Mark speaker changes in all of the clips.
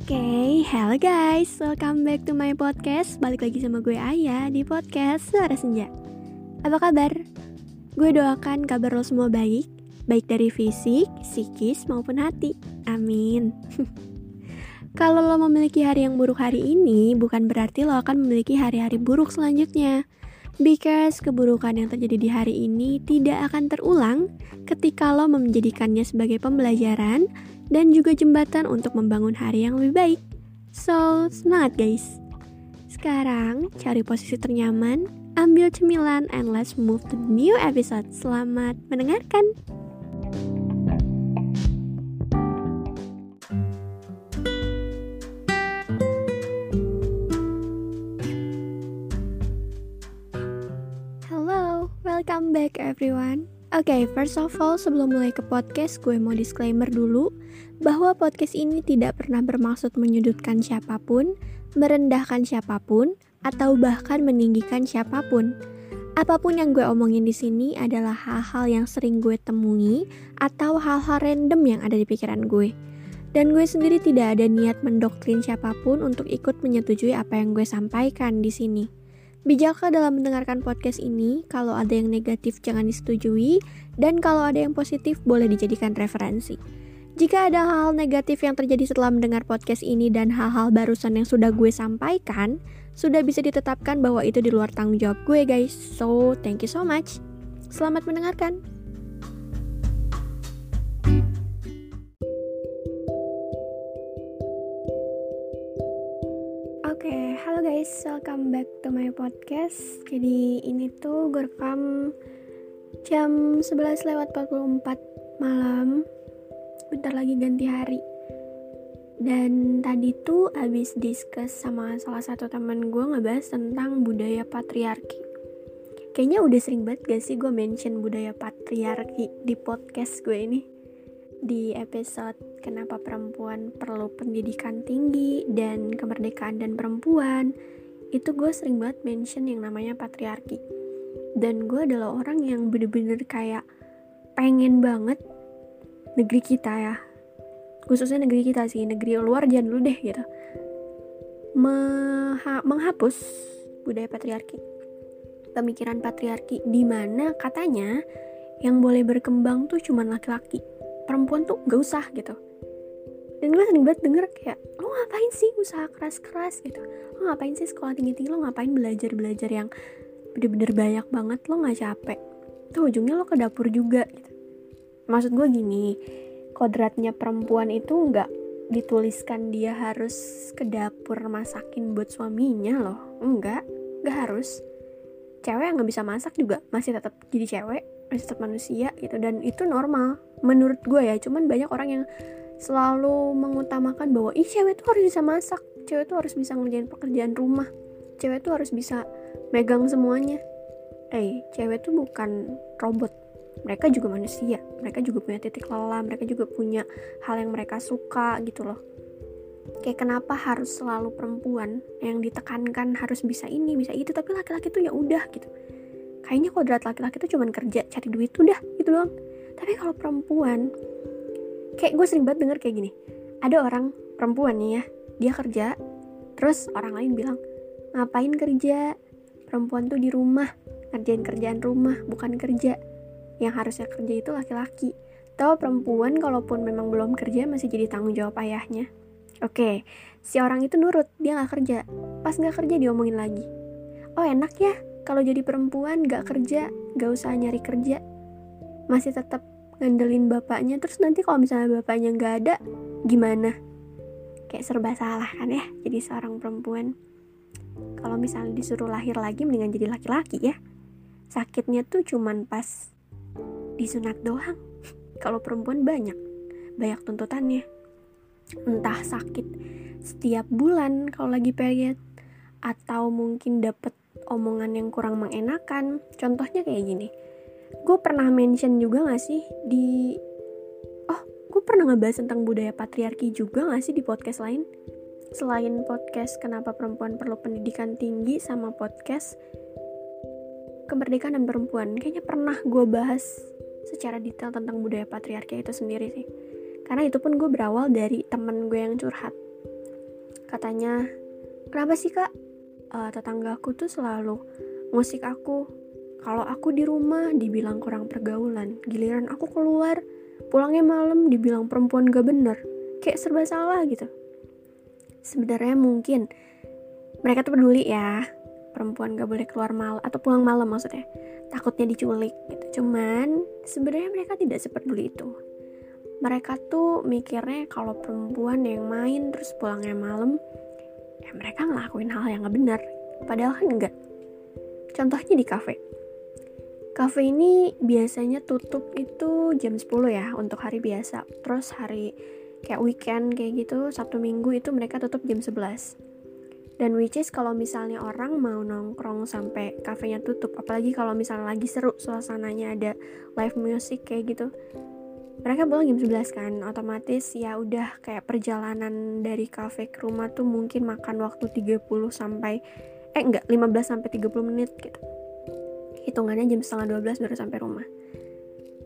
Speaker 1: Oke, okay, hello guys, welcome back to my podcast. Balik lagi sama gue Ayah di podcast Suara Senja. Apa kabar? Gue doakan kabar lo semua baik Baik dari fisik, psikis, maupun hati. Amin. Kalau lo memiliki hari yang buruk hari ini Bukan berarti lo akan memiliki hari-hari buruk selanjutnya. Because keburukan yang terjadi di hari ini tidak akan terulang ketika lo menjadikannya sebagai pembelajaran dan juga jembatan untuk membangun hari yang lebih baik. So, semangat guys! Sekarang, cari posisi ternyaman, ambil cemilan, and let's move to the new episode. Selamat mendengarkan! Welcome back everyone. Oke, okay, first of all, sebelum mulai ke podcast, gue mau disclaimer dulu bahwa podcast ini tidak pernah bermaksud menyudutkan siapa pun, merendahkan siapa pun, atau bahkan meninggikan siapa pun. Apa pun yang gue omongin di sini adalah hal-hal yang sering gue temui atau hal-hal random yang ada di pikiran gue. Dan gue sendiri tidak ada niat mendoktrin siapa pun untuk ikut menyetujui apa yang gue sampaikan di sini. Bijaklah dalam mendengarkan podcast ini, kalau ada yang negatif jangan disetujui, dan kalau ada yang positif boleh dijadikan referensi. Jika ada hal-hal negatif yang terjadi setelah mendengar podcast ini dan hal-hal barusan yang sudah gue sampaikan, sudah bisa ditetapkan bahwa itu di luar tanggung jawab gue guys. So, thank you so much. Selamat mendengarkan. Halo guys, welcome back to my podcast. Jadi ini tuh gue rekam jam 11 lewat 44 malam. Bentar lagi ganti hari. Dan tadi tuh abis discuss sama salah satu teman gue ngebahas tentang budaya patriarki. Kayaknya udah sering banget gak sih gue mention budaya patriarki di podcast gue ini? Di episode kenapa perempuan perlu pendidikan tinggi dan kemerdekaan dan perempuan itu gue sering banget mention yang namanya patriarki. Dan gue adalah orang yang bener-bener kayak pengen banget negeri kita ya. Khususnya negeri kita sih negeri luar jangan dulu deh gitu. Meha menghapus budaya patriarki. Pemikiran patriarki di mana katanya yang boleh berkembang tuh cuman laki-laki. Perempuan tuh gak usah gitu dan gue sering banget denger kayak lo ngapain sih usaha keras-keras? Gitu. Lo ngapain sih sekolah tinggi-tinggi? Lo ngapain belajar-belajar yang bener-bener banyak banget? Lo gak capek? Tuh ujungnya lo ke dapur juga gitu. Maksud gue gini kodratnya perempuan itu nggak dituliskan dia harus ke dapur masakin buat suaminya loh. Enggak nggak harus. Cewek yang nggak bisa masak juga masih tetap jadi cewek masih tetap manusia gitu. Dan itu normal menurut gue ya. Cuman banyak orang yang selalu mengutamakan bahwa ih cewek tuh harus bisa masak. Cewek tuh harus bisa ngerjain pekerjaan rumah. Cewek tuh harus bisa megang semuanya. Eh cewek tuh bukan robot. Mereka juga manusia. Mereka juga punya titik lelah. Mereka juga punya hal yang mereka suka gitu loh. Kayak kenapa harus selalu perempuan yang ditekankan harus bisa ini bisa itu tapi laki-laki tuh ya udah gitu. Kayaknya kodrat laki-laki tuh cuman kerja cari duit udah gitu doang. Tapi kalau perempuan kayak gue sering banget denger kayak gini ada orang perempuan nih ya dia kerja terus orang lain bilang ngapain kerja perempuan tuh di rumah ngerjain kerjaan rumah bukan kerja yang harusnya kerja itu laki-laki. Tahu perempuan kalaupun memang belum kerja masih jadi tanggung jawab ayahnya. Oke, si orang itu nurut, dia gak kerja. Pas gak kerja diomongin lagi. Oh enak ya, kalau jadi perempuan gak kerja, gak usah nyari kerja. Masih tetap ngandelin bapaknya, terus nanti kalau misalnya bapaknya gak ada, gimana? Kayak serba salah kan ya, jadi seorang perempuan. Kalau misalnya disuruh lahir lagi, mendingan jadi laki-laki ya. Sakitnya tuh cuman pas disunat doang kalau perempuan banyak banyak tuntutannya entah sakit setiap bulan kalau lagi period atau mungkin dapet omongan yang kurang mengenakan contohnya kayak gini gue pernah mention juga gak sih di oh gue pernah ngebahas tentang budaya patriarki juga gak sih di podcast lain? Selain podcast kenapa perempuan perlu pendidikan tinggi sama podcast kemerdekaan dan perempuan kayaknya pernah gue bahas secara detail tentang budaya patriarki itu sendiri sih. Karena itu pun gue berawal dari temen gue yang curhat. Katanya kenapa sih kak? Uh, tetanggaku tuh selalu musik aku kalau aku di rumah dibilang kurang pergaulan giliran aku keluar. Pulangnya malam dibilang perempuan gak bener. Kayak serba salah gitu. Sebenarnya mungkin. Mereka tuh peduli ya. Perempuan gak boleh keluar malam atau pulang malam maksudnya. Takutnya diculik gitu. Cuman sebenarnya mereka tidak sepeduli itu. Mereka tuh mikirnya kalau perempuan yang main terus pulangnya malam ya mereka ngelakuin hal yang gak benar padahal kan enggak. Contohnya di kafe kafe ini biasanya tutup itu jam 10 ya untuk hari biasa. Terus hari kayak weekend kayak gitu Sabtu Minggu itu mereka tutup jam 11 dan which is kalau misalnya orang mau nongkrong sampai kafenya tutup apalagi kalau misalnya lagi seru suasananya ada live music kayak gitu mereka pulang jam 11 kan. Otomatis ya udah kayak perjalanan dari kafe ke rumah tuh mungkin makan waktu 30 sampai eh enggak 15 sampai 30 menit gitu hitungannya jam setengah 12 baru sampai rumah.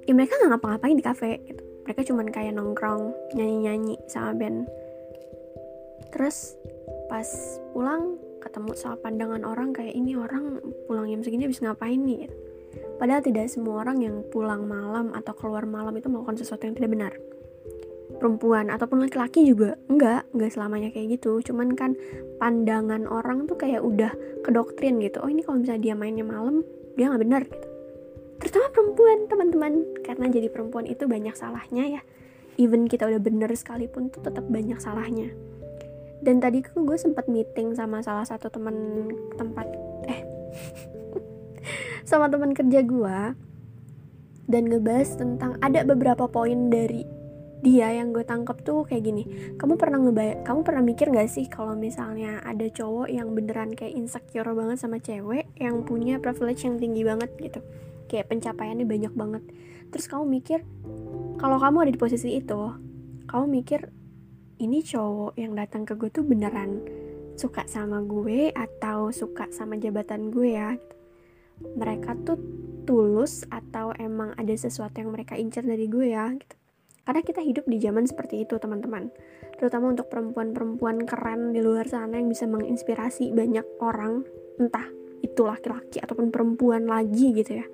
Speaker 1: Ya mereka nggak ngapa-ngapain di kafe gitu. Mereka cuman kayak nongkrong nyanyi-nyanyi sama band. Terus pas pulang ketemu sama pandangan orang kayak ini orang pulang jam segini bisa ngapain nih? Gitu. padahal tidak semua orang yang pulang malam atau keluar malam itu melakukan sesuatu yang tidak benar. Perempuan ataupun laki-laki juga enggak enggak selamanya kayak gitu. Cuman kan pandangan orang tuh kayak udah kedoktrin gitu. Oh ini kalau misalnya dia mainnya malam dia nggak benar gitu. Terutama perempuan teman-teman. Karena jadi perempuan itu banyak salahnya ya. Even kita udah bener sekalipun tuh tetap banyak salahnya. Dan tadi kan gue sempat meeting sama salah satu teman tempat eh sama teman kerja gue dan ngebahas tentang ada beberapa poin dari dia yang gue tangkep tuh kayak gini. Kamu pernah ngebay kamu pernah mikir gak sih kalau misalnya ada cowok yang beneran kayak insecure banget sama cewek yang punya privilege yang tinggi banget gitu? Kayak pencapaiannya banyak banget. Terus kamu mikir kalau kamu ada di posisi itu kamu mikir ini cowok yang datang ke gue tuh beneran suka sama gue atau suka sama jabatan gue ya? Mereka tuh tulus atau emang ada sesuatu yang mereka incar dari gue ya gitu. Karena kita hidup di zaman seperti itu teman-teman. Terutama untuk perempuan-perempuan keren di luar sana yang bisa menginspirasi banyak orang entah itu laki-laki ataupun perempuan lagi gitu ya.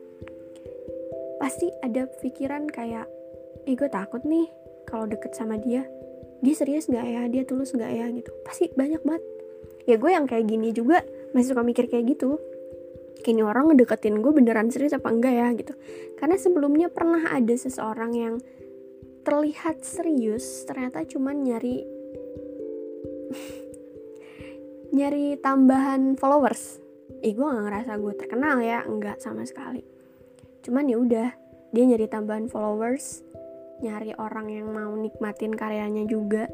Speaker 1: Pasti ada pikiran kayak eh gue takut nih kalau deket sama dia. Dia serius nggak ya? Dia tulus nggak ya? gitu. Pasti banyak banget. Ya gue yang kayak gini juga masih suka mikir kayak gitu. Kini orang ngedeketin gue beneran serius apa enggak ya gitu. Karena sebelumnya pernah ada seseorang yang terlihat serius ternyata cuman nyari nyari tambahan followers. Eh gue gak ngerasa gue terkenal ya enggak sama sekali. Cuman ya udah dia nyari tambahan followers nyari orang yang mau nikmatin karyanya juga.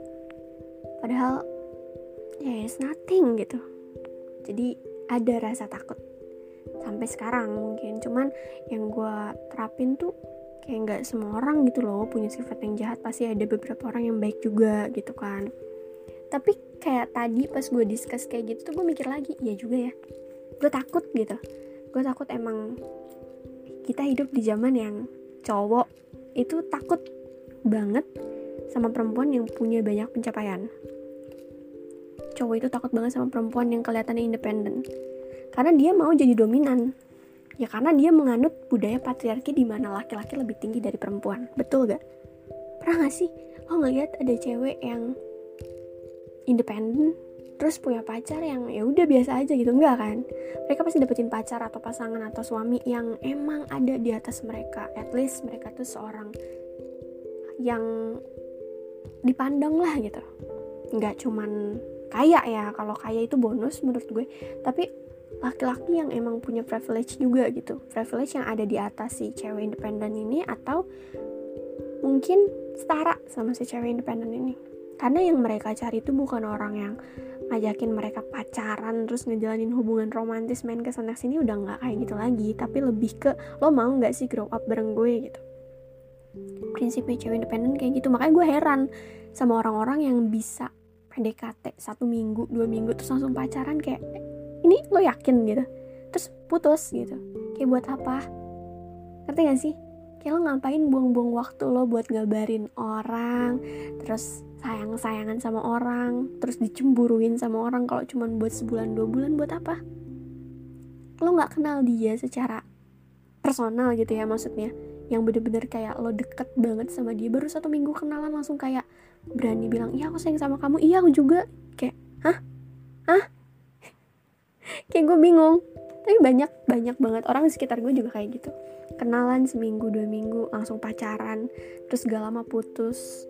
Speaker 1: Padahal ya yeah, it's nothing gitu. Jadi ada rasa takut. Sampai sekarang mungkin. Cuman yang gue terapin tuh kayak nggak semua orang gitu loh punya sifat yang jahat pasti ada beberapa orang yang baik juga gitu kan tapi kayak tadi pas gue discuss kayak gitu tuh gue mikir lagi iya juga ya gue takut gitu gue takut emang kita hidup di zaman yang cowok itu takut banget sama perempuan yang punya banyak pencapaian. Cowok itu takut banget sama perempuan yang kelihatannya independen. Karena dia mau jadi dominan. Ya karena dia menganut budaya patriarki di mana laki-laki lebih tinggi dari perempuan. Betul gak? Pernah gak sih? Lo ngeliat ada cewek yang independen terus punya pacar yang ya udah biasa aja gitu. Enggak kan? Mereka pasti dapetin pacar atau pasangan atau suami yang emang ada di atas mereka. At least mereka tuh seorang yang dipandang lah gitu. Nggak cuman kaya ya. Kalau kaya itu bonus menurut gue. Tapi laki-laki yang emang punya privilege juga gitu. Privilege yang ada di atas si cewek independen ini atau mungkin setara sama si cewek independen ini. Karena yang mereka cari itu bukan orang yang ngajakin mereka pacaran terus ngejalanin hubungan romantis main ke sana sini udah nggak kayak gitu lagi. Tapi lebih ke lo mau nggak sih grow up bareng gue gitu? Prinsipnya cewek independen kayak gitu. Makanya gue heran sama orang-orang yang bisa PDKT satu minggu dua minggu terus langsung pacaran kayak ini lo yakin? gitu. Terus putus gitu. Kayak buat apa? Ngerti gak sih? Kayak lo ngapain buang-buang waktu lo buat ngabarin orang terus sayang-sayangan sama orang terus dicemburuin sama orang kalau cuma buat sebulan dua bulan buat apa? Lo nggak kenal dia secara personal gitu ya maksudnya. Yang bener-bener kayak lo deket banget sama dia baru satu minggu kenalan langsung kayak berani bilang iya aku sayang sama kamu. Iya aku juga. Kayak hah? Hah kayak gue bingung. Tapi banyak banyak banget orang di sekitar gue juga kayak gitu. Kenalan seminggu dua minggu langsung pacaran terus gak lama putus.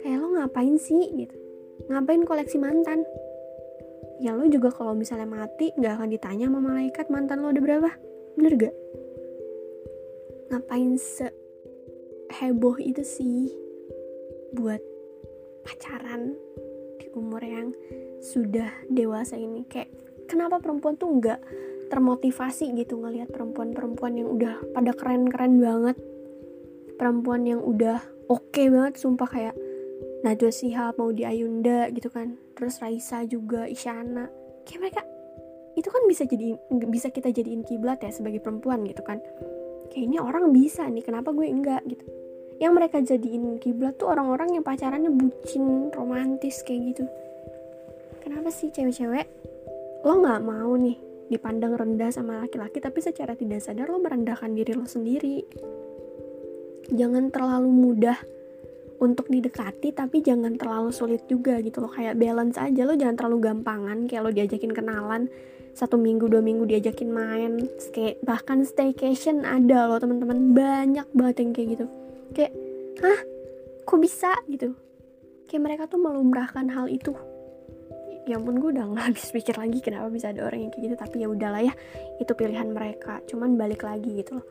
Speaker 1: Kayak lo ngapain sih gitu. Ngapain koleksi mantan? Ya lo juga kalau misalnya mati nggak akan ditanya sama malaikat mantan lo ada berapa. Bener gak? Ngapain se heboh itu sih buat pacaran di umur yang sudah dewasa ini? Kayak kenapa perempuan tuh nggak termotivasi gitu ngelihat perempuan-perempuan yang udah pada keren-keren banget? Perempuan yang udah oke okay banget sumpah kayak Najwa Shihab mau di Ayunda gitu kan. Terus Raisa juga Isyana. Kayak mereka itu kan bisa jadi bisa kita jadiin kiblat ya sebagai perempuan gitu kan. Kayaknya orang bisa nih kenapa gue enggak gitu? Yang mereka jadiin kiblat tuh orang-orang yang pacarannya bucin romantis kayak gitu. Kenapa sih cewek-cewek lo nggak mau nih dipandang rendah sama laki-laki tapi secara tidak sadar lo merendahkan diri lo sendiri. Jangan terlalu mudah untuk didekati tapi jangan terlalu sulit juga gitu loh. Kayak balance aja lo jangan terlalu gampangan kayak lo diajakin kenalan satu minggu dua minggu diajakin main kayak bahkan staycation ada loh teman-teman. Banyak banget yang kayak gitu. Kayak hah? Kok bisa? gitu. Kayak mereka tuh melumrahkan hal itu ya ampun gue udah nggak habis pikir lagi kenapa bisa ada orang yang kayak gitu. Tapi ya udahlah ya itu pilihan mereka. Cuman balik lagi gitu loh.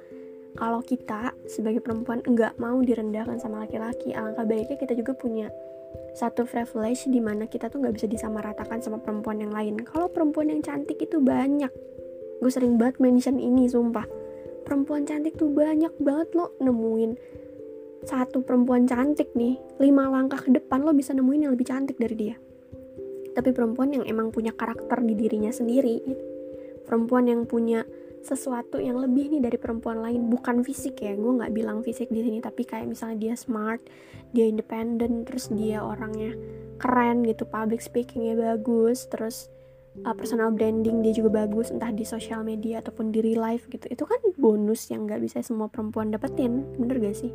Speaker 1: Kalau kita sebagai perempuan nggak mau direndahkan sama laki-laki alangkah baiknya kita juga punya satu privilege di mana kita tuh nggak bisa disamaratakan sama perempuan yang lain. Kalau perempuan yang cantik itu banyak. Gue sering banget mention ini sumpah. Perempuan cantik tuh banyak banget lo nemuin satu perempuan cantik nih lima langkah ke depan lo bisa nemuin yang lebih cantik dari dia tapi perempuan yang emang punya karakter di dirinya sendiri perempuan yang punya sesuatu yang lebih nih dari perempuan lain bukan fisik ya gue nggak bilang fisik di sini tapi kayak misalnya dia smart dia independen terus dia orangnya keren gitu public speakingnya bagus terus uh, personal branding dia juga bagus entah di sosial media ataupun di real life gitu. Itu kan bonus yang nggak bisa semua perempuan dapetin bener gak sih?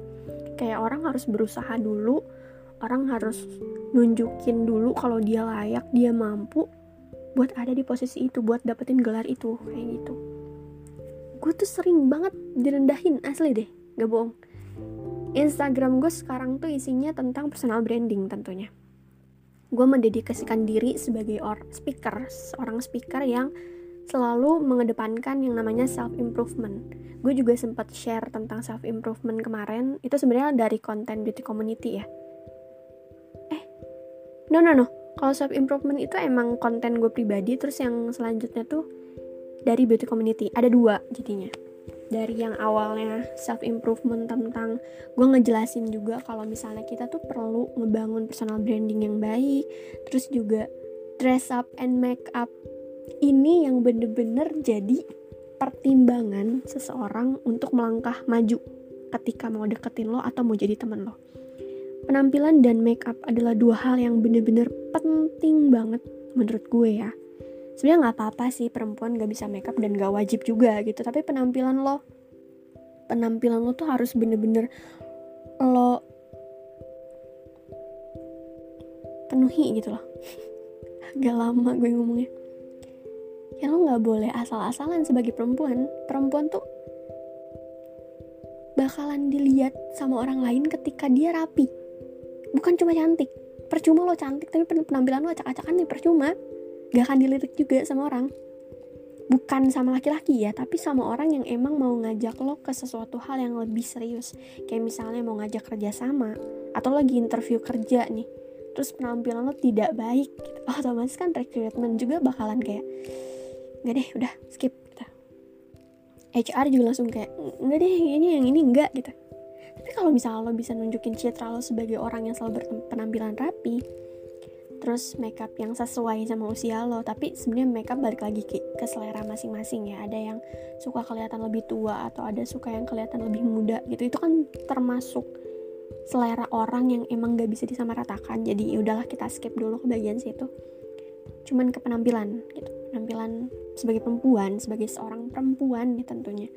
Speaker 1: Kayak orang harus berusaha dulu orang harus nunjukin dulu kalau dia layak dia mampu buat ada di posisi itu buat dapetin gelar itu kayak gitu. Gue tuh sering banget direndahin asli deh gak bohong. Instagram gue sekarang tuh isinya tentang personal branding tentunya. Gue mendedikasikan diri sebagai or speaker seorang speaker yang selalu mengedepankan yang namanya self improvement gue juga sempat share tentang self improvement kemarin. Itu sebenarnya dari konten beauty community ya no no no. Kalau self improvement itu emang konten gue pribadi terus yang selanjutnya tuh dari beauty community. Ada dua jadinya. Dari yang awalnya self improvement tentang gue ngejelasin juga kalau misalnya kita tuh perlu ngebangun personal branding yang baik terus juga dress up and make up. Ini yang bener-bener jadi pertimbangan seseorang untuk melangkah maju ketika mau deketin lo atau mau jadi temen lo penampilan dan make up adalah dua hal yang bener-bener penting banget menurut gue ya. Sebenarnya nggak apa-apa sih perempuan gak bisa makeup dan gak wajib juga gitu tapi penampilan lo penampilan lo tuh harus bener-bener lo penuhi gitu loh. Agak lama gue ngomongnya. Ya lo nggak boleh asal-asalan sebagai perempuan. Perempuan tuh bakalan dilihat sama orang lain ketika dia rapi bukan cuma cantik. Percuma lo cantik tapi penampilan lo acak-acakan nih percuma. Gak akan dilirik juga sama orang. Bukan sama laki-laki ya tapi sama orang yang emang mau ngajak lo ke sesuatu hal yang lebih serius. Kayak misalnya mau ngajak kerja sama atau lagi interview kerja nih. Terus penampilan lo tidak baik gitu. otomatis kan recruitment juga bakalan kayak nggak deh udah skip gitu. HR juga langsung kayak nggak deh ini yang ini enggak gitu tapi kalau misalnya lo bisa nunjukin citra lo sebagai orang yang selalu berpenampilan rapi terus makeup yang sesuai sama usia lo tapi sebenarnya makeup balik lagi ke, ke selera masing-masing ya. Ada yang suka kelihatan lebih tua atau ada suka yang kelihatan lebih muda gitu. Itu kan termasuk selera orang yang emang gak bisa disamaratakan. Jadi ya udahlah kita skip dulu ke bagian situ. Cuman ke penampilan gitu. Penampilan sebagai perempuan sebagai seorang perempuan nih tentunya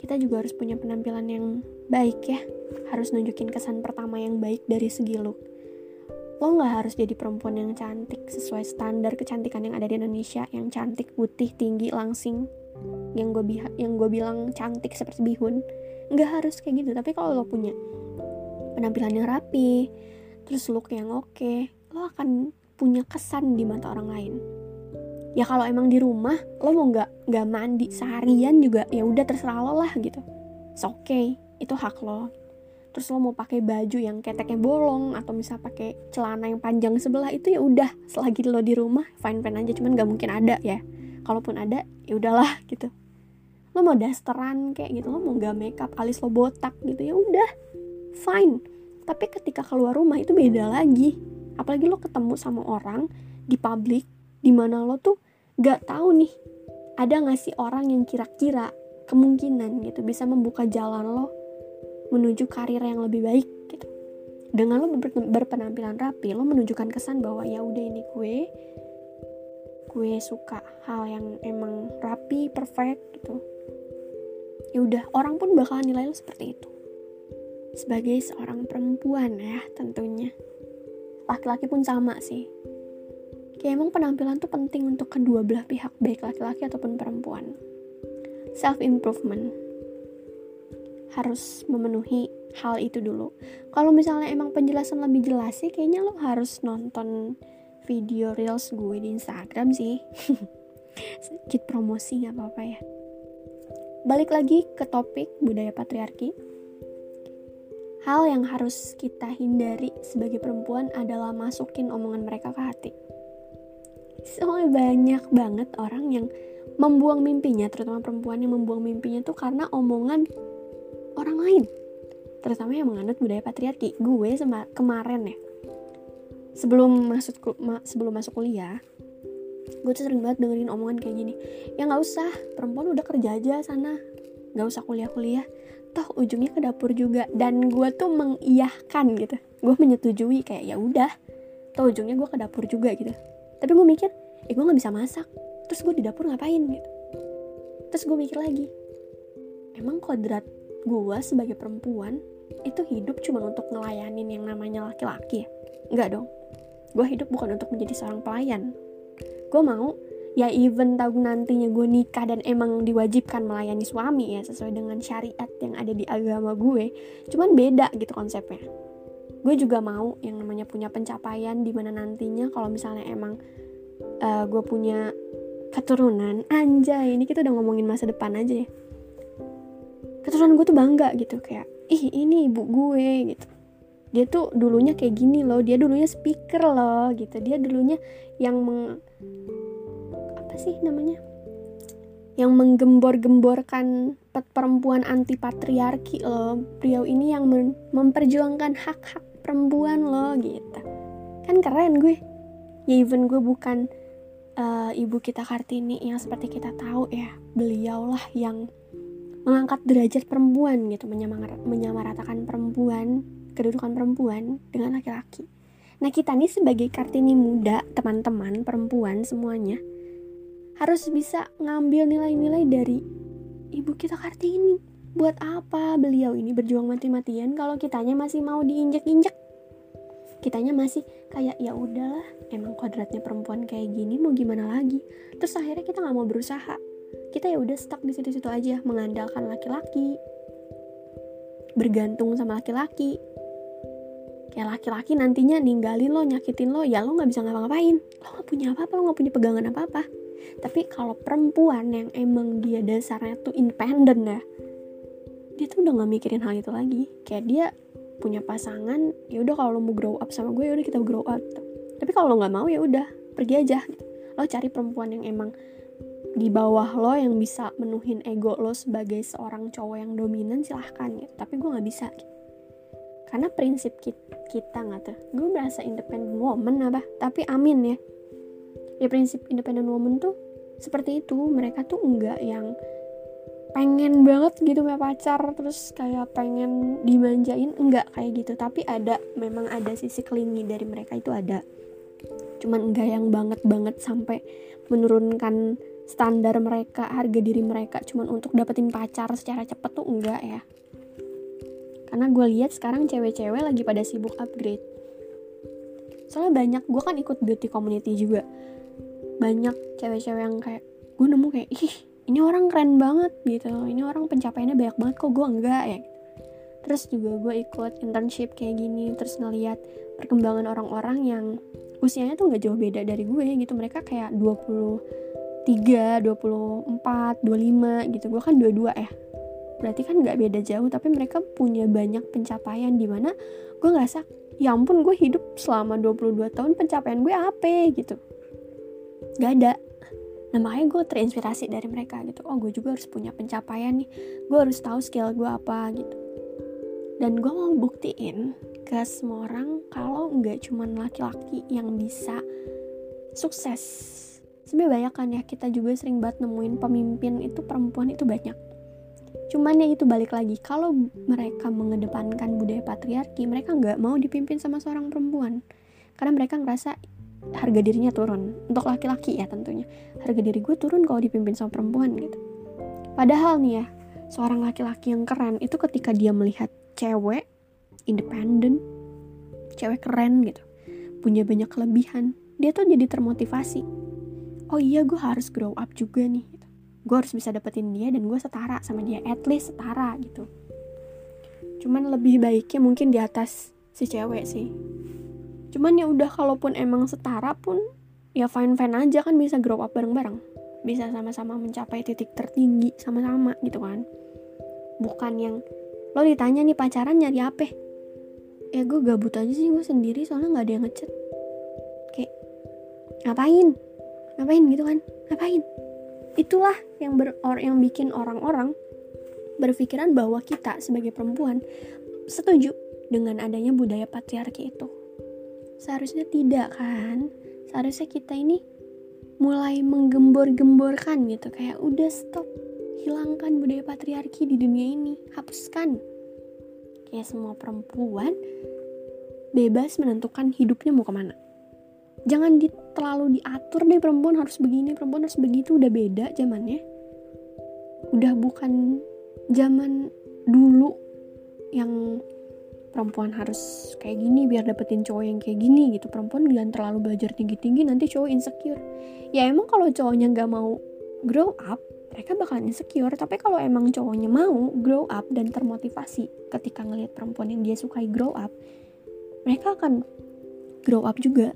Speaker 1: kita juga harus punya penampilan yang baik ya. Harus nunjukin kesan pertama yang baik dari segi look. Lo nggak harus jadi perempuan yang cantik sesuai standar kecantikan yang ada di Indonesia yang cantik putih tinggi langsing yang gue yang gue bilang cantik seperti bihun. Nggak harus kayak gitu. Tapi kalau lo punya penampilan yang rapi terus look yang oke okay, lo akan punya kesan di mata orang lain ya kalau emang di rumah lo mau nggak nggak mandi seharian juga ya udah terserah lo lah gitu. Oke okay itu hak lo. Terus lo mau pakai baju yang keteknya bolong atau misal pakai celana yang panjang sebelah itu ya udah. Selagi lo di rumah fine fine aja cuman gak mungkin ada ya. Kalaupun ada ya udahlah gitu. Lo mau dasteran kayak gitu lo mau gak makeup alis lo botak gitu ya udah. Fine. Tapi ketika keluar rumah itu beda lagi. Apalagi lo ketemu sama orang di publik di mana lo tuh gak tahu nih ada gak sih orang yang kira-kira kemungkinan gitu bisa membuka jalan lo menuju karir yang lebih baik gitu. Dengan lo ber berpenampilan rapi lo menunjukkan kesan bahwa ya udah ini gue gue suka hal yang emang rapi perfect gitu. Ya udah orang pun bakalan nilai lo seperti itu. Sebagai seorang perempuan ya tentunya. Laki-laki pun sama sih kayak emang penampilan tuh penting untuk kedua belah pihak baik laki-laki ataupun perempuan self improvement harus memenuhi hal itu dulu. Kalau misalnya emang penjelasan lebih jelas sih, kayaknya lo harus nonton video reels gue di Instagram sih. Sedikit promosi nggak apa-apa ya. Balik lagi ke topik budaya patriarki. Hal yang harus kita hindari sebagai perempuan adalah masukin omongan mereka ke hati. Soalnya banyak banget orang yang membuang mimpinya, terutama perempuan yang membuang mimpinya tuh karena omongan orang lain. Terutama yang menganut budaya patriarki. Gue kemarin ya sebelum masuk ma, sebelum masuk kuliah gue tuh sering banget dengerin omongan kayak gini. Ya nggak usah perempuan udah kerja aja sana. Nggak usah kuliah-kuliah. Toh ujungnya ke dapur juga. Dan gue tuh mengiyahkan gitu. Gue menyetujui kayak ya udah. Toh ujungnya gue ke dapur juga gitu tapi gue mikir eh gue nggak bisa masak terus gue di dapur ngapain gitu terus gue mikir lagi emang kodrat gue sebagai perempuan itu hidup cuma untuk ngelayanin yang namanya laki-laki ya? Enggak dong. Gue hidup bukan untuk menjadi seorang pelayan. Gue mau ya even tahu nantinya gue nikah dan emang diwajibkan melayani suami ya sesuai dengan syariat yang ada di agama gue. Cuman beda gitu konsepnya. Gue juga mau yang namanya punya pencapaian di mana nantinya kalau misalnya emang uh, gue punya keturunan anjay ini kita udah ngomongin masa depan aja ya. Keturunan gue tuh bangga gitu kayak ih ini ibu gue gitu. Dia tuh dulunya kayak gini loh dia dulunya speaker loh gitu. Dia dulunya yang meng apa sih namanya? Yang menggembor-gemborkan perempuan anti patriarki loh. Beliau ini yang memperjuangkan hak-hak perempuan loh gitu. Kan keren gue. Ya even gue bukan uh, ibu kita kartini yang seperti kita tahu ya. Beliaulah yang mengangkat derajat perempuan gitu menyamar menyamaratakan perempuan kedudukan perempuan dengan laki-laki. Nah kita nih sebagai kartini muda teman-teman perempuan semuanya harus bisa ngambil nilai-nilai dari ibu kita kartini. Buat apa beliau ini berjuang mati-matian kalau kitanya masih mau diinjek-injek kitanya masih kayak ya udahlah emang kodratnya perempuan kayak gini mau gimana lagi? Terus akhirnya kita nggak mau berusaha. Kita ya udah stuck di situ-situ aja mengandalkan laki-laki. Bergantung sama laki-laki. Kayak laki-laki nantinya ninggalin lo nyakitin lo ya lo nggak bisa ngapa-ngapain. Lo nggak punya apa-apa lo nggak punya pegangan apa-apa. Tapi kalau perempuan yang emang dia dasarnya tuh independen ya dia tuh udah nggak mikirin hal itu lagi. Kayak dia punya pasangan ya udah kalau lo mau grow up sama gue ya udah kita grow up. Tapi kalau lo nggak mau ya udah pergi aja. Lo cari perempuan yang emang di bawah lo yang bisa menuhin ego lo sebagai seorang cowok yang dominan silahkan ya. Tapi gue nggak bisa. Gitu. karena prinsip kita nggak tuh. Gue merasa independent woman apa? Tapi amin ya. Ya prinsip independent woman tuh seperti itu. Mereka tuh enggak yang pengen banget gitu punya pacar terus kayak pengen dimanjain enggak kayak gitu. Tapi ada memang ada sisi kelingi dari mereka itu ada. Cuman enggak yang banget banget sampai menurunkan standar mereka harga diri mereka. Cuman untuk dapetin pacar secara cepet tuh enggak ya. Karena gue lihat sekarang cewek-cewek lagi pada sibuk upgrade. Soalnya banyak gue kan ikut beauty community juga. Banyak cewek-cewek yang kayak gue nemu kayak ih ini orang keren banget gitu. Ini orang pencapaiannya banyak banget kok gue enggak ya. Terus juga gue ikut internship kayak gini terus ngeliat perkembangan orang-orang yang usianya tuh nggak jauh beda dari gue gitu. Mereka kayak 23, 24, 25 gitu. Gue kan dua-dua ya berarti kan nggak beda jauh tapi mereka punya banyak pencapaian di mana gue ngerasa ya ampun gue hidup selama 22 tahun pencapaian gue apa? gitu. Gak ada nah makanya gue terinspirasi dari mereka gitu. Oh gue juga harus punya pencapaian nih. Gue harus tahu skill gue apa gitu. Dan gue mau buktiin ke semua orang kalau nggak cuman laki-laki yang bisa sukses. Sebenarnya banyak kan ya kita juga sering banget nemuin pemimpin itu perempuan itu banyak. Cuman ya itu balik lagi kalau mereka mengedepankan budaya patriarki mereka nggak mau dipimpin sama seorang perempuan. Karena mereka ngerasa harga dirinya turun. Untuk laki-laki ya tentunya. Harga diri gue turun kalau dipimpin sama perempuan gitu. Padahal nih ya seorang laki-laki yang keren itu ketika dia melihat cewek independen cewek keren gitu punya banyak kelebihan dia tuh jadi termotivasi. Oh iya gue harus grow up juga nih gue harus bisa dapetin dia dan gue setara sama dia at least setara gitu. Cuman lebih baiknya mungkin di atas si cewek sih cuman ya udah kalaupun emang setara pun ya fine fine aja kan bisa grow up bareng bareng bisa sama-sama mencapai titik tertinggi sama-sama gitu kan. Bukan yang lo ditanya nih pacaran nyari apa? Ya gue gabut aja sih gue sendiri soalnya nggak ada yang ngechat. Kayak ngapain? Ngapain? Gitu kan. Ngapain? Itulah yang ber yang bikin orang-orang berpikiran bahwa kita sebagai perempuan setuju dengan adanya budaya patriarki itu. Seharusnya tidak kan? Seharusnya kita ini mulai menggembor-gemborkan gitu. Kayak udah stop hilangkan budaya patriarki di dunia ini. Hapuskan. Kayak semua perempuan bebas menentukan hidupnya mau ke mana. Jangan di, terlalu diatur deh perempuan harus begini perempuan harus begitu. Udah beda zamannya. Udah bukan zaman dulu yang perempuan harus kayak gini biar dapetin cowok yang kayak gini gitu. Perempuan jangan terlalu belajar tinggi-tinggi nanti cowok insecure. Ya emang kalau cowoknya nggak mau grow up mereka bakalan insecure. Tapi kalau emang cowoknya mau grow up dan termotivasi ketika ngelihat perempuan yang dia sukai grow up mereka akan grow up juga.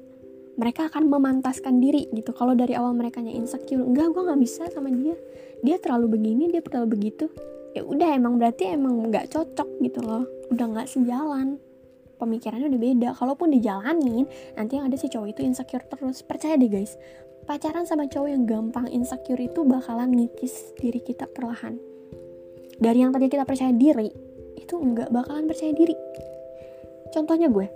Speaker 1: Mereka akan memantaskan diri gitu. Kalau dari awal mereka insecure enggak gue nggak bisa sama dia. Dia terlalu begini dia terlalu begitu. Ya udah emang berarti emang nggak cocok gitu loh udah nggak sejalan. Pemikirannya udah beda. Kalaupun dijalanin nanti yang ada si cowok itu insecure terus. Percaya deh guys. Pacaran sama cowok yang gampang insecure itu bakalan ngikis diri kita perlahan. Dari yang tadi kita percaya diri itu nggak bakalan percaya diri. Contohnya gue.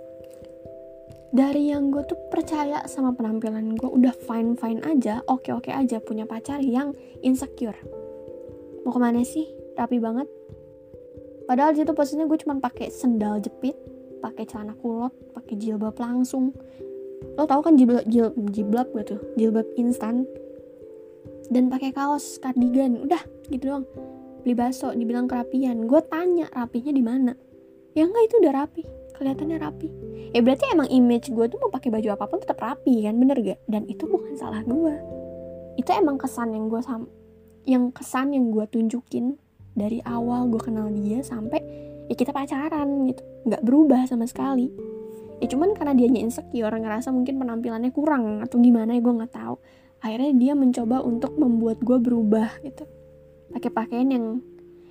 Speaker 1: Dari yang gue tuh percaya sama penampilan gue udah fine fine aja oke oke aja punya pacar yang insecure. Mau ke mana sih? Rapi banget padahal situ posisinya gue cuma pakai sendal jepit pakai celana kulot pakai jilbab langsung. Lo tau kan jilbab jil, jilbab gue tuh? Jilbab instan. Dan pakai kaos kardigan udah gitu doang. Beli bakso dibilang kerapian. Gue tanya rapinya di mana? Ya enggak itu udah rapi kelihatannya rapi. Ya berarti emang image gue tuh mau pakai baju apa pun tetap rapi kan? Bener gak? Dan itu bukan salah gue itu emang kesan yang gue sam yang kesan yang gue tunjukin dari awal gue kenal dia sampai ya kita pacaran gitu. Nggak berubah sama sekali. Ya cuman karena dia insecure ngerasa mungkin penampilannya kurang atau gimana ya gue nggak tahu. Akhirnya dia mencoba untuk membuat gue berubah gitu. Pakai pakaian yang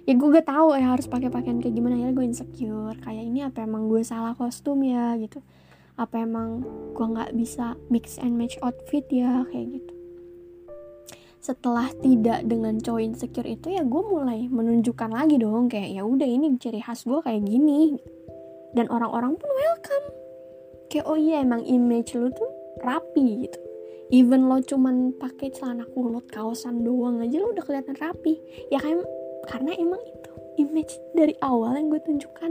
Speaker 1: ya gue gak tahu ya harus pakai pakaian kayak gimana. Ya gue insecure kayak ini apa emang gue salah kostum ya gitu. Apa emang gue nggak bisa mix and match outfit ya kayak gitu setelah tidak dengan cowok insecure itu ya gue mulai menunjukkan lagi dong kayak ya udah ini ciri khas gue kayak gini. Dan orang-orang pun welcome. Kayak oh iya emang image lu tuh rapi gitu. Even lo cuman pakai celana kulot kaosan doang aja lo udah kelihatan rapi. Ya kan? Karena emang itu image dari awal yang gue tunjukkan.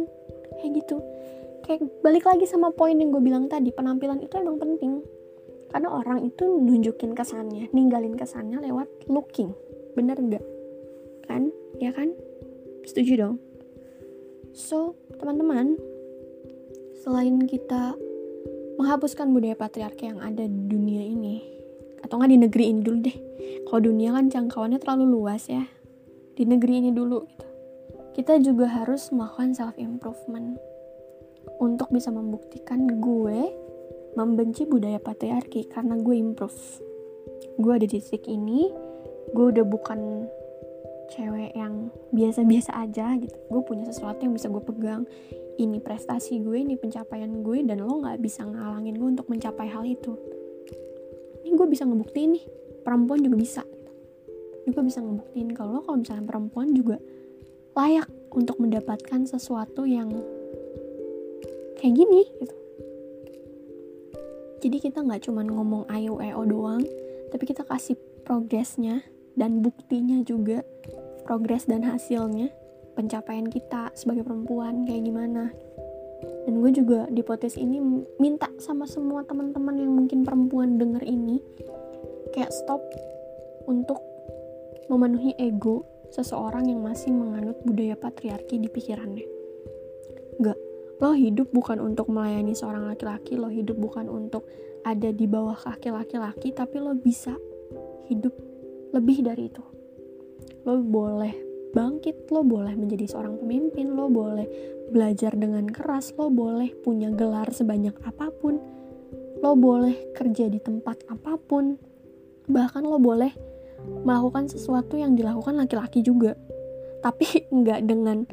Speaker 1: Kayak gitu. Kayak balik lagi sama poin yang gue bilang tadi penampilan itu emang penting karena orang itu nunjukin kesannya ninggalin kesannya lewat looking. Bener nggak? Kan? Ya kan? Setuju dong. So teman-teman selain kita menghapuskan budaya patriarki yang ada di dunia ini atau nggak di negeri ini dulu deh. Kalau dunia kan jangkauannya terlalu luas ya. Di negeri ini dulu gitu. Kita juga harus melakukan self improvement untuk bisa membuktikan gue membenci budaya patriarki karena gue improve. Gue ada di titik ini gue udah bukan cewek yang biasa-biasa aja gitu. Gue punya sesuatu yang bisa gue pegang. Ini prestasi gue ini pencapaian gue dan lo nggak bisa ngalangin gue untuk mencapai hal itu. Ini gue bisa ngebuktiin nih perempuan juga bisa. Gue bisa ngebuktiin kalau kalau misalnya perempuan juga layak untuk mendapatkan sesuatu yang kayak gini gitu jadi kita nggak cuma ngomong ayo eo doang tapi kita kasih progresnya dan buktinya juga progres dan hasilnya pencapaian kita sebagai perempuan kayak gimana. Dan gue juga di podcast ini minta sama semua teman-teman yang mungkin perempuan denger ini kayak stop untuk memenuhi ego seseorang yang masih menganut budaya patriarki di pikirannya. Gak lo hidup bukan untuk melayani seorang laki-laki lo hidup bukan untuk ada di bawah kaki laki-laki tapi lo bisa hidup lebih dari itu lo boleh bangkit, lo boleh menjadi seorang pemimpin, lo boleh belajar dengan keras, lo boleh punya gelar sebanyak apa pun, lo boleh kerja di tempat apa pun, bahkan lo boleh melakukan sesuatu yang dilakukan laki-laki juga. Tapi nggak dengan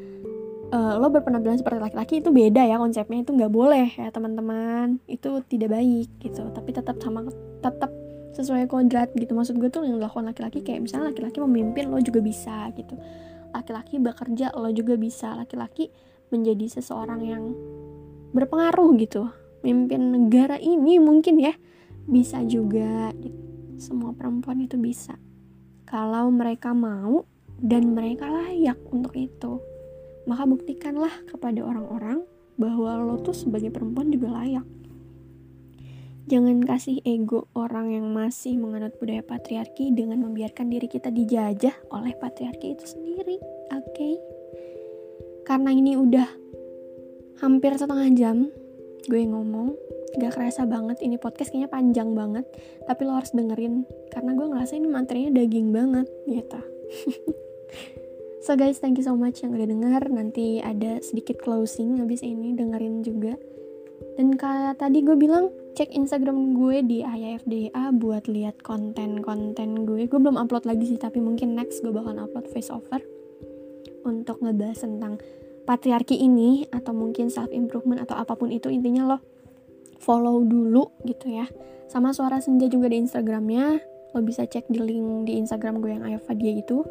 Speaker 1: uh, lo berpenampilan seperti laki-laki itu beda ya konsepnya itu nggak boleh ya teman-teman. Itu tidak baik gitu. Tapi tetap sama tetap sesuai kodrat gitu. Maksud gue tuh yang dilakukan laki-laki kayak misalnya laki-laki memimpin lo juga bisa gitu. Laki-laki bekerja lo juga bisa. Laki-laki menjadi seseorang yang berpengaruh gitu. Mimpin negara ini mungkin ya bisa juga gitu. semua perempuan itu bisa. Kalau mereka mau dan mereka layak untuk itu maka buktikanlah kepada orang-orang bahwa lo tuh sebagai perempuan juga layak Jangan kasih ego orang yang masih menganut budaya patriarki dengan membiarkan diri kita dijajah oleh patriarki itu sendiri. Oke? Okay? Karena ini udah hampir setengah jam gue ngomong, gak kerasa banget ini podcast kayaknya panjang banget, tapi lo harus dengerin karena gue ngerasa ini materinya daging banget gitu. so guys, thank you so much yang udah denger. Nanti ada sedikit closing habis ini dengerin juga. Dan kayak tadi gue bilang cek Instagram gue di AYFDA buat lihat konten-konten gue. Gue belum upload lagi sih tapi mungkin next gue bakal upload face over untuk ngebahas tentang patriarki ini atau mungkin self improvement atau apa pun itu. Intinya lo follow dulu gitu ya. Sama suara senja juga di Instagramnya. Lo bisa cek di link di Instagram gue yang Ayafadia itu.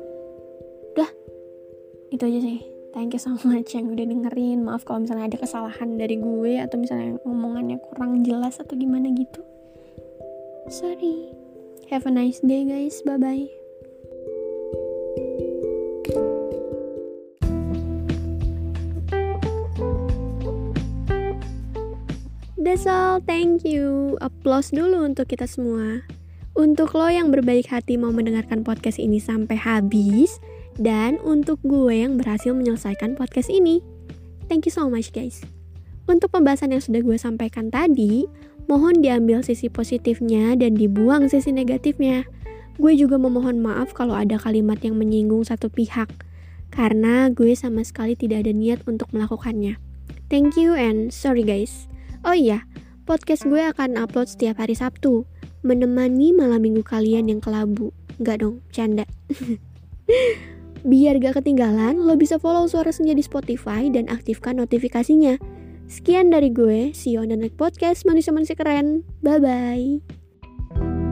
Speaker 1: Udah itu aja sih. Thank you so much yang udah dengerin. Maaf kalau misalnya ada kesalahan dari gue atau misalnya ngomongannya kurang jelas atau gimana gitu. Sorry. Have a nice day guys. Bye bye That's all, thank you. Applause dulu untuk kita semua. Untuk lo yang berbaik hati mau mendengarkan podcast ini sampai habis, dan untuk gue yang berhasil menyelesaikan podcast ini. Thank you so much guys. Untuk pembahasan yang sudah gue sampaikan tadi, mohon diambil sisi positifnya dan dibuang sisi negatifnya. Gue juga memohon maaf kalau ada kalimat yang menyinggung satu pihak, karena gue sama sekali tidak ada niat untuk melakukannya. Thank you and sorry guys. Oh iya, podcast gue akan upload setiap hari Sabtu, menemani malam minggu kalian yang kelabu. Enggak dong, canda. Biar gak ketinggalan, lo bisa follow Suara Senja di Spotify dan aktifkan notifikasinya. Sekian dari gue, see you on the next podcast manusia-manusia keren. Bye-bye.